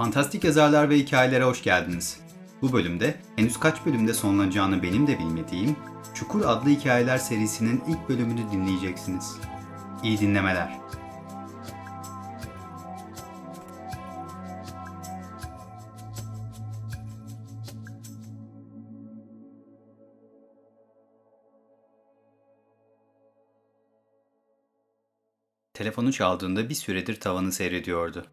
Fantastik yazarlar ve hikayelere hoş geldiniz. Bu bölümde henüz kaç bölümde sonlanacağını benim de bilmediğim Çukur adlı hikayeler serisinin ilk bölümünü dinleyeceksiniz. İyi dinlemeler. Telefonu çaldığında bir süredir tavanı seyrediyordu.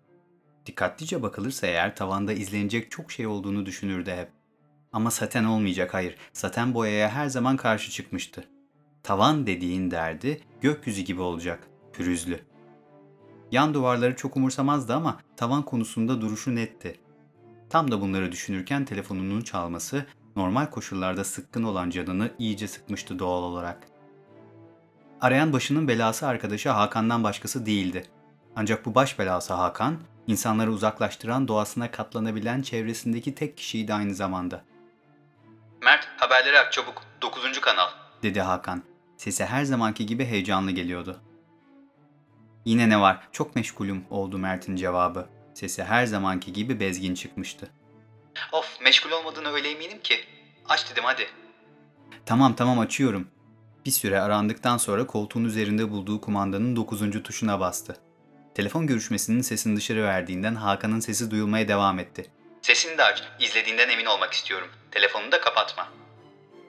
Dikkatlice bakılırsa eğer tavanda izlenecek çok şey olduğunu düşünürdü hep. Ama saten olmayacak hayır. Saten boyaya her zaman karşı çıkmıştı. Tavan dediğin derdi gökyüzü gibi olacak. Pürüzlü. Yan duvarları çok umursamazdı ama tavan konusunda duruşu netti. Tam da bunları düşünürken telefonunun çalması normal koşullarda sıkkın olan canını iyice sıkmıştı doğal olarak. Arayan başının belası arkadaşı Hakan'dan başkası değildi. Ancak bu baş belası Hakan, insanları uzaklaştıran doğasına katlanabilen çevresindeki tek kişiydi aynı zamanda. Mert, haberleri aç çabuk. 9. kanal, dedi Hakan. Sesi her zamanki gibi heyecanlı geliyordu. Yine ne var? Çok meşgulüm oldu Mert'in cevabı. Sesi her zamanki gibi bezgin çıkmıştı. Of, meşgul olmadığını öyle eminim ki. Aç dedim hadi. Tamam tamam açıyorum. Bir süre arandıktan sonra koltuğun üzerinde bulduğu kumandanın 9. tuşuna bastı. Telefon görüşmesinin sesini dışarı verdiğinden Hakan'ın sesi duyulmaya devam etti. Sesini de aç. İzlediğinden emin olmak istiyorum. Telefonunu da kapatma.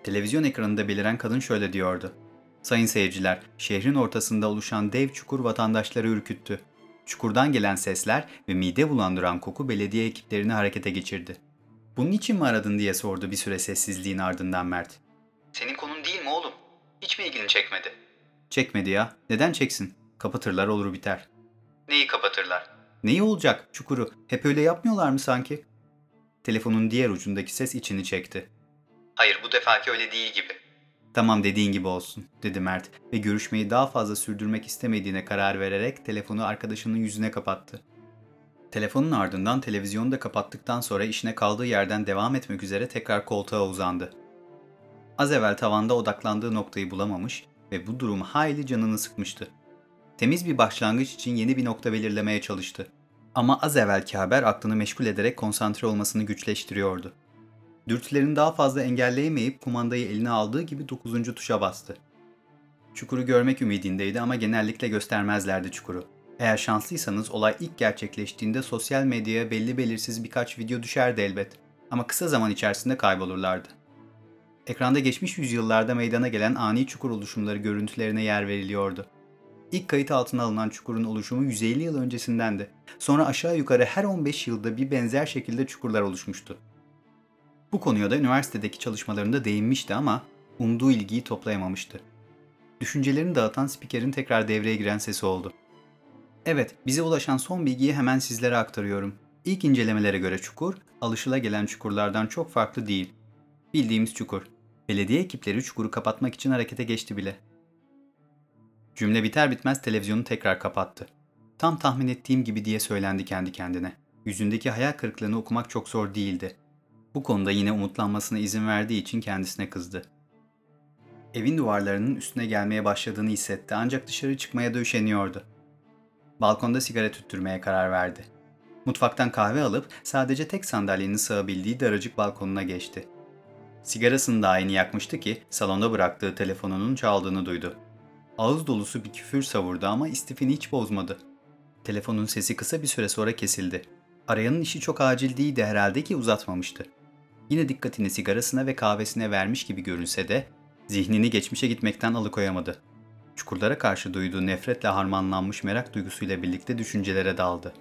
Televizyon ekranında beliren kadın şöyle diyordu. Sayın seyirciler, şehrin ortasında oluşan dev çukur vatandaşları ürküttü. Çukurdan gelen sesler ve mide bulandıran koku belediye ekiplerini harekete geçirdi. Bunun için mi aradın diye sordu bir süre sessizliğin ardından Mert. Senin konun değil mi oğlum? Hiç mi ilgini çekmedi? Çekmedi ya. Neden çeksin? Kapatırlar olur biter. Neyi kapatırlar? Neyi olacak çukuru? Hep öyle yapmıyorlar mı sanki? Telefonun diğer ucundaki ses içini çekti. Hayır bu defaki öyle değil gibi. Tamam dediğin gibi olsun dedi Mert ve görüşmeyi daha fazla sürdürmek istemediğine karar vererek telefonu arkadaşının yüzüne kapattı. Telefonun ardından televizyonu da kapattıktan sonra işine kaldığı yerden devam etmek üzere tekrar koltuğa uzandı. Az evvel tavanda odaklandığı noktayı bulamamış ve bu durum hayli canını sıkmıştı. Temiz bir başlangıç için yeni bir nokta belirlemeye çalıştı. Ama az evvelki haber aklını meşgul ederek konsantre olmasını güçleştiriyordu. Dürtülerini daha fazla engelleyemeyip kumandayı eline aldığı gibi 9. tuşa bastı. Çukuru görmek ümidindeydi ama genellikle göstermezlerdi çukuru. Eğer şanslıysanız olay ilk gerçekleştiğinde sosyal medyaya belli belirsiz birkaç video düşerdi elbet. Ama kısa zaman içerisinde kaybolurlardı. Ekranda geçmiş yüzyıllarda meydana gelen ani çukur oluşumları görüntülerine yer veriliyordu. İlk kayıt altına alınan çukurun oluşumu 150 yıl öncesindendi. Sonra aşağı yukarı her 15 yılda bir benzer şekilde çukurlar oluşmuştu. Bu konuya da üniversitedeki çalışmalarında değinmişti ama umduğu ilgiyi toplayamamıştı. Düşüncelerini dağıtan spikerin tekrar devreye giren sesi oldu. Evet, bize ulaşan son bilgiyi hemen sizlere aktarıyorum. İlk incelemelere göre çukur, alışıla çukurlardan çok farklı değil. Bildiğimiz çukur. Belediye ekipleri çukuru kapatmak için harekete geçti bile. Cümle biter bitmez televizyonu tekrar kapattı. Tam tahmin ettiğim gibi diye söylendi kendi kendine. Yüzündeki hayal kırıklığını okumak çok zor değildi. Bu konuda yine umutlanmasına izin verdiği için kendisine kızdı. Evin duvarlarının üstüne gelmeye başladığını hissetti ancak dışarı çıkmaya da üşeniyordu. Balkonda sigara tüttürmeye karar verdi. Mutfaktan kahve alıp sadece tek sandalyenin sığabildiği daracık balkonuna geçti. Sigarasını da aynı yakmıştı ki salonda bıraktığı telefonunun çaldığını duydu. Ağız dolusu bir küfür savurdu ama istifini hiç bozmadı. Telefonun sesi kısa bir süre sonra kesildi. Arayanın işi çok acil değildi herhalde ki uzatmamıştı. Yine dikkatini sigarasına ve kahvesine vermiş gibi görünse de zihnini geçmişe gitmekten alıkoyamadı. Çukurlara karşı duyduğu nefretle harmanlanmış merak duygusuyla birlikte düşüncelere daldı.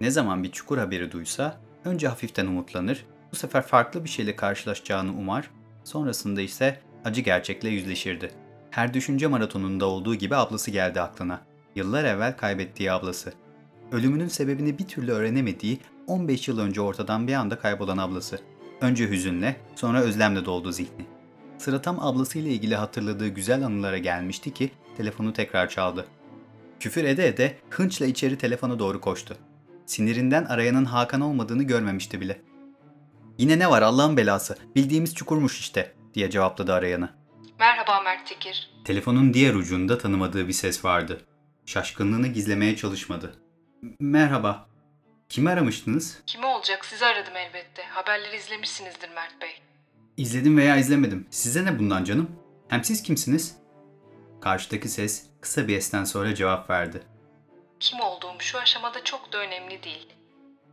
Ne zaman bir çukur haberi duysa önce hafiften umutlanır, bu sefer farklı bir şeyle karşılaşacağını umar, sonrasında ise acı gerçekle yüzleşirdi. Her düşünce maratonunda olduğu gibi ablası geldi aklına. Yıllar evvel kaybettiği ablası. Ölümünün sebebini bir türlü öğrenemediği 15 yıl önce ortadan bir anda kaybolan ablası. Önce hüzünle, sonra özlemle doldu zihni. Sıra tam ablasıyla ilgili hatırladığı güzel anılara gelmişti ki telefonu tekrar çaldı. Küfür ede ede hınçla içeri telefona doğru koştu. Sinirinden arayanın Hakan olmadığını görmemişti bile. Yine ne var Allah'ın belası, bildiğimiz çukurmuş işte diye cevapladı arayanı. Merhaba Mert Tekir. Telefonun diğer ucunda tanımadığı bir ses vardı. Şaşkınlığını gizlemeye çalışmadı. Merhaba. Kimi aramıştınız? Kimi olacak sizi aradım elbette. Haberleri izlemişsinizdir Mert Bey. İzledim veya izlemedim. Size ne bundan canım? Hem siz kimsiniz? Karşıdaki ses kısa bir esten sonra cevap verdi. Kim olduğum şu aşamada çok da önemli değil.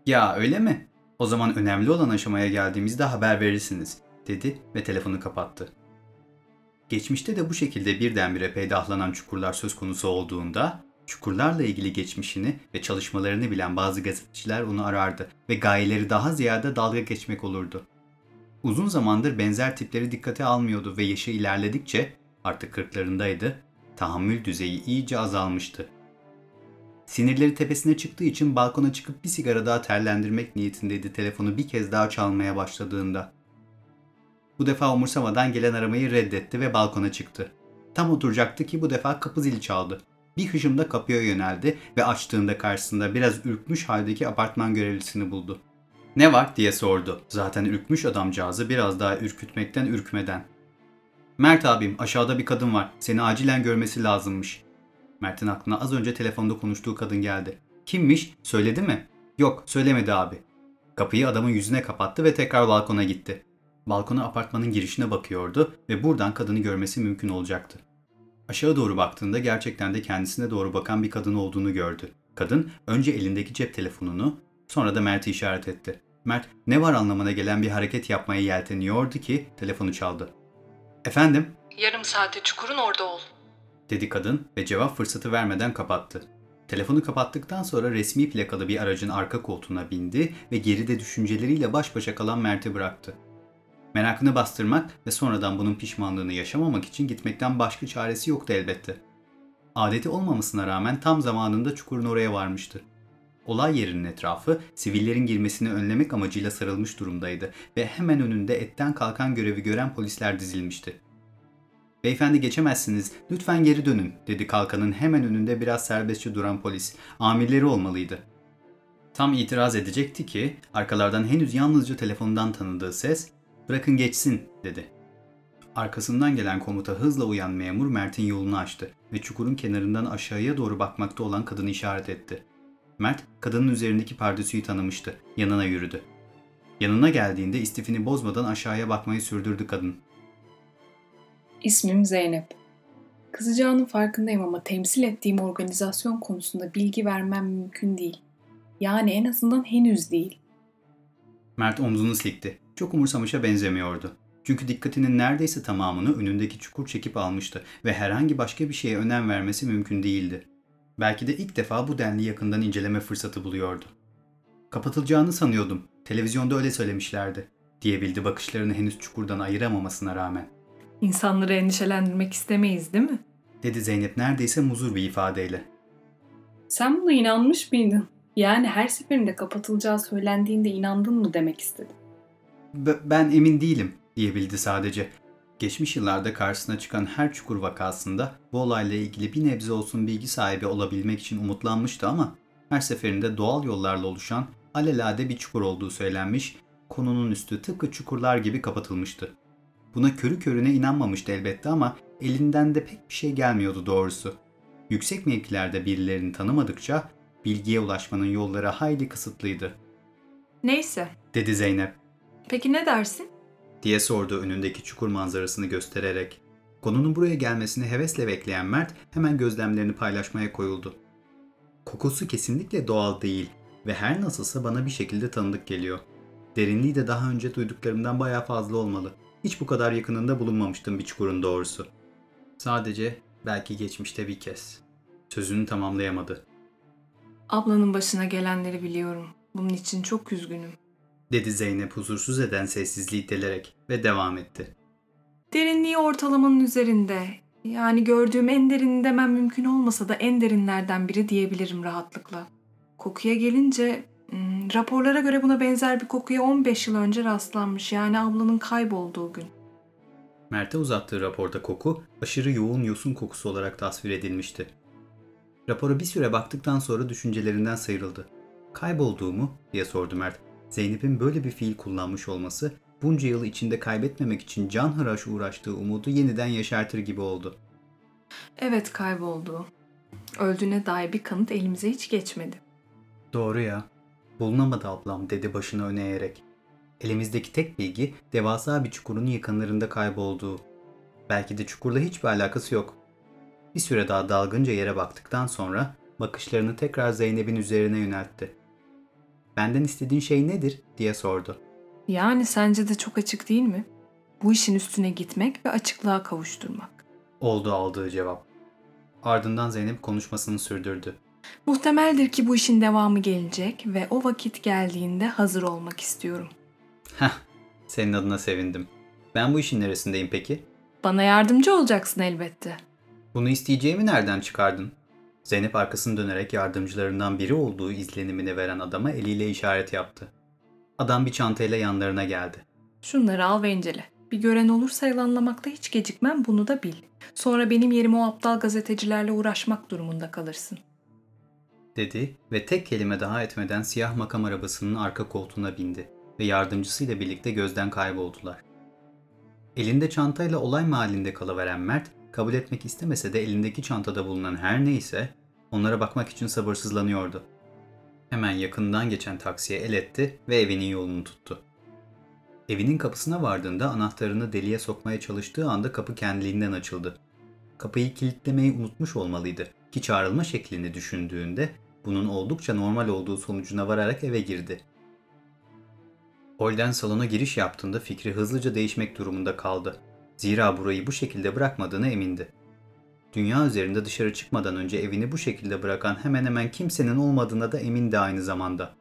Ya öyle mi? O zaman önemli olan aşamaya geldiğimizde haber verirsiniz, dedi ve telefonu kapattı. Geçmişte de bu şekilde birdenbire peydahlanan çukurlar söz konusu olduğunda, çukurlarla ilgili geçmişini ve çalışmalarını bilen bazı gazeteciler onu arardı ve gayeleri daha ziyade dalga geçmek olurdu. Uzun zamandır benzer tipleri dikkate almıyordu ve yaşı ilerledikçe, artık kırklarındaydı, tahammül düzeyi iyice azalmıştı. Sinirleri tepesine çıktığı için balkona çıkıp bir sigara daha terlendirmek niyetindeydi telefonu bir kez daha çalmaya başladığında. Bu defa umursamadan gelen aramayı reddetti ve balkona çıktı. Tam oturacaktı ki bu defa kapı zili çaldı. Bir hışımda kapıya yöneldi ve açtığında karşısında biraz ürkmüş haldeki apartman görevlisini buldu. Ne var diye sordu. Zaten ürkmüş adamcağızı biraz daha ürkütmekten ürkmeden. Mert abim aşağıda bir kadın var. Seni acilen görmesi lazımmış. Mert'in aklına az önce telefonda konuştuğu kadın geldi. Kimmiş? Söyledi mi? Yok, söylemedi abi. Kapıyı adamın yüzüne kapattı ve tekrar balkona gitti. Balkona apartmanın girişine bakıyordu ve buradan kadını görmesi mümkün olacaktı. Aşağı doğru baktığında gerçekten de kendisine doğru bakan bir kadın olduğunu gördü. Kadın önce elindeki cep telefonunu, sonra da Mert'i işaret etti. Mert ne var anlamına gelen bir hareket yapmaya yelteniyordu ki telefonu çaldı. Efendim? Yarım saate çukurun orada ol. dedi kadın ve cevap fırsatı vermeden kapattı. Telefonu kapattıktan sonra resmi plakalı bir aracın arka koltuğuna bindi ve geride düşünceleriyle baş başa kalan Mert'i bıraktı. Merakını bastırmak ve sonradan bunun pişmanlığını yaşamamak için gitmekten başka çaresi yoktu elbette. Adeti olmamasına rağmen tam zamanında çukurun oraya varmıştı. Olay yerinin etrafı sivillerin girmesini önlemek amacıyla sarılmış durumdaydı ve hemen önünde etten kalkan görevi gören polisler dizilmişti. Beyefendi geçemezsiniz, lütfen geri dönün, dedi kalkanın hemen önünde biraz serbestçe duran polis. Amirleri olmalıydı. Tam itiraz edecekti ki, arkalardan henüz yalnızca telefondan tanıdığı ses, bırakın geçsin, dedi. Arkasından gelen komuta hızla uyan memur Mert'in yolunu açtı ve çukurun kenarından aşağıya doğru bakmakta olan kadını işaret etti. Mert, kadının üzerindeki pardesüyü tanımıştı. Yanına yürüdü. Yanına geldiğinde istifini bozmadan aşağıya bakmayı sürdürdü kadın. İsmim Zeynep. Kızacağının farkındayım ama temsil ettiğim organizasyon konusunda bilgi vermem mümkün değil. Yani en azından henüz değil. Mert omzunu silkti. Çok umursamışa benzemiyordu. Çünkü dikkatinin neredeyse tamamını önündeki çukur çekip almıştı ve herhangi başka bir şeye önem vermesi mümkün değildi. Belki de ilk defa bu denli yakından inceleme fırsatı buluyordu. Kapatılacağını sanıyordum. Televizyonda öyle söylemişlerdi. Diyebildi bakışlarını henüz çukurdan ayıramamasına rağmen. İnsanları endişelendirmek istemeyiz değil mi? Dedi Zeynep neredeyse muzur bir ifadeyle. Sen buna inanmış mıydın? Yani her seferinde kapatılacağı söylendiğinde inandın mı demek istedim. Ben emin değilim diyebildi sadece. Geçmiş yıllarda karşısına çıkan her çukur vakasında bu olayla ilgili bir nebze olsun bilgi sahibi olabilmek için umutlanmıştı ama her seferinde doğal yollarla oluşan alelade bir çukur olduğu söylenmiş, konunun üstü tıpkı çukurlar gibi kapatılmıştı. Buna körü körüne inanmamıştı elbette ama elinden de pek bir şey gelmiyordu doğrusu. Yüksek mevkilerde birilerini tanımadıkça bilgiye ulaşmanın yolları hayli kısıtlıydı, Neyse. dedi Zeynep Peki ne dersin? diye sordu önündeki çukur manzarasını göstererek. Konunun buraya gelmesini hevesle bekleyen Mert hemen gözlemlerini paylaşmaya koyuldu. Kokusu kesinlikle doğal değil ve her nasılsa bana bir şekilde tanıdık geliyor. Derinliği de daha önce duyduklarımdan bayağı fazla olmalı. Hiç bu kadar yakınında bulunmamıştım bir çukurun doğrusu. Sadece belki geçmişte bir kez. Sözünü tamamlayamadı. Ablanın başına gelenleri biliyorum. Bunun için çok üzgünüm. Dedi Zeynep huzursuz eden sessizliği delerek ve devam etti. Derinliği ortalamanın üzerinde. Yani gördüğüm en derin demem mümkün olmasa da en derinlerden biri diyebilirim rahatlıkla. Kokuya gelince hmm, raporlara göre buna benzer bir kokuya 15 yıl önce rastlanmış. Yani ablanın kaybolduğu gün. Mert'e uzattığı raporda koku aşırı yoğun yosun kokusu olarak tasvir edilmişti. Rapora bir süre baktıktan sonra düşüncelerinden sıyrıldı. Kaybolduğu mu diye sordu Mert. Zeynep'in böyle bir fiil kullanmış olması bunca yıl içinde kaybetmemek için can hıraş uğraştığı umudu yeniden yaşartır gibi oldu. Evet kayboldu. Öldüğüne dair bir kanıt elimize hiç geçmedi. Doğru ya. Bulunamadı ablam dedi başını öne eğerek. Elimizdeki tek bilgi devasa bir çukurun yakınlarında kaybolduğu. Belki de çukurla hiçbir alakası yok. Bir süre daha dalgınca yere baktıktan sonra bakışlarını tekrar Zeynep'in üzerine yöneltti. Benden istediğin şey nedir diye sordu. Yani sence de çok açık değil mi? Bu işin üstüne gitmek ve açıklığa kavuşturmak. Oldu aldığı cevap. Ardından Zeynep konuşmasını sürdürdü. Muhtemeldir ki bu işin devamı gelecek ve o vakit geldiğinde hazır olmak istiyorum. Heh, senin adına sevindim. Ben bu işin neresindeyim peki? Bana yardımcı olacaksın elbette. Bunu isteyeceğimi nereden çıkardın? Zeynep arkasını dönerek yardımcılarından biri olduğu izlenimini veren adama eliyle işaret yaptı. Adam bir çantayla yanlarına geldi. Şunları al ve incele. Bir gören olursa yalanlamakta hiç gecikmem bunu da bil. Sonra benim yerime o aptal gazetecilerle uğraşmak durumunda kalırsın. Dedi ve tek kelime daha etmeden siyah makam arabasının arka koltuğuna bindi ve yardımcısıyla birlikte gözden kayboldular. Elinde çantayla olay mahallinde kalıveren Mert, kabul etmek istemese de elindeki çantada bulunan her neyse onlara bakmak için sabırsızlanıyordu. Hemen yakından geçen taksiye el etti ve evinin yolunu tuttu. Evinin kapısına vardığında anahtarını deliğe sokmaya çalıştığı anda kapı kendiliğinden açıldı. Kapıyı kilitlemeyi unutmuş olmalıydı ki çağrılma şeklini düşündüğünde bunun oldukça normal olduğu sonucuna vararak eve girdi. Holden salona giriş yaptığında fikri hızlıca değişmek durumunda kaldı. Zira burayı bu şekilde bırakmadığına emindi. Dünya üzerinde dışarı çıkmadan önce evini bu şekilde bırakan hemen hemen kimsenin olmadığına da emindi aynı zamanda.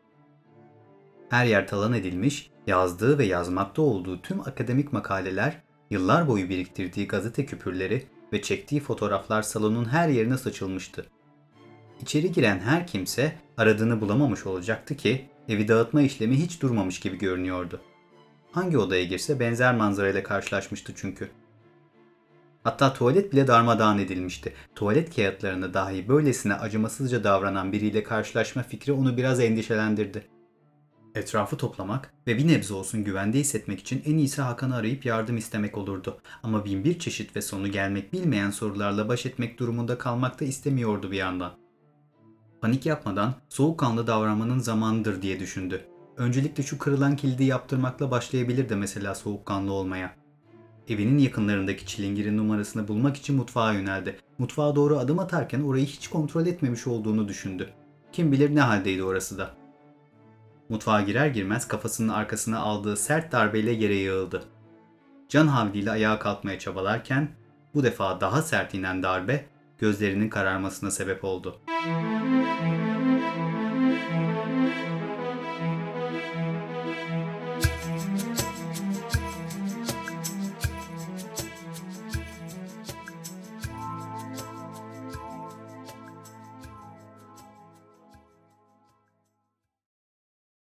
Her yer talan edilmiş, yazdığı ve yazmakta olduğu tüm akademik makaleler, yıllar boyu biriktirdiği gazete küpürleri ve çektiği fotoğraflar salonun her yerine saçılmıştı. İçeri giren her kimse aradığını bulamamış olacaktı ki evi dağıtma işlemi hiç durmamış gibi görünüyordu. Hangi odaya girse benzer manzarayla karşılaşmıştı çünkü. Hatta tuvalet bile darmadağın edilmişti. Tuvalet kağıtlarına dahi böylesine acımasızca davranan biriyle karşılaşma fikri onu biraz endişelendirdi. Etrafı toplamak ve bir nebze olsun güvende hissetmek için en iyisi Hakan'ı arayıp yardım istemek olurdu. Ama bin bir çeşit ve sonu gelmek bilmeyen sorularla baş etmek durumunda kalmak da istemiyordu bir yandan. Panik yapmadan soğukkanlı davranmanın zamanıdır diye düşündü. Öncelikle şu kırılan kilidi yaptırmakla başlayabilir de mesela soğukkanlı olmaya. Evinin yakınlarındaki çilingirin numarasını bulmak için mutfağa yöneldi. Mutfağa doğru adım atarken orayı hiç kontrol etmemiş olduğunu düşündü. Kim bilir ne haldeydi orası da. Mutfağa girer girmez kafasının arkasına aldığı sert darbeyle yere yığıldı. Can havliyle ayağa kalkmaya çabalarken bu defa daha sert inen darbe gözlerinin kararmasına sebep oldu.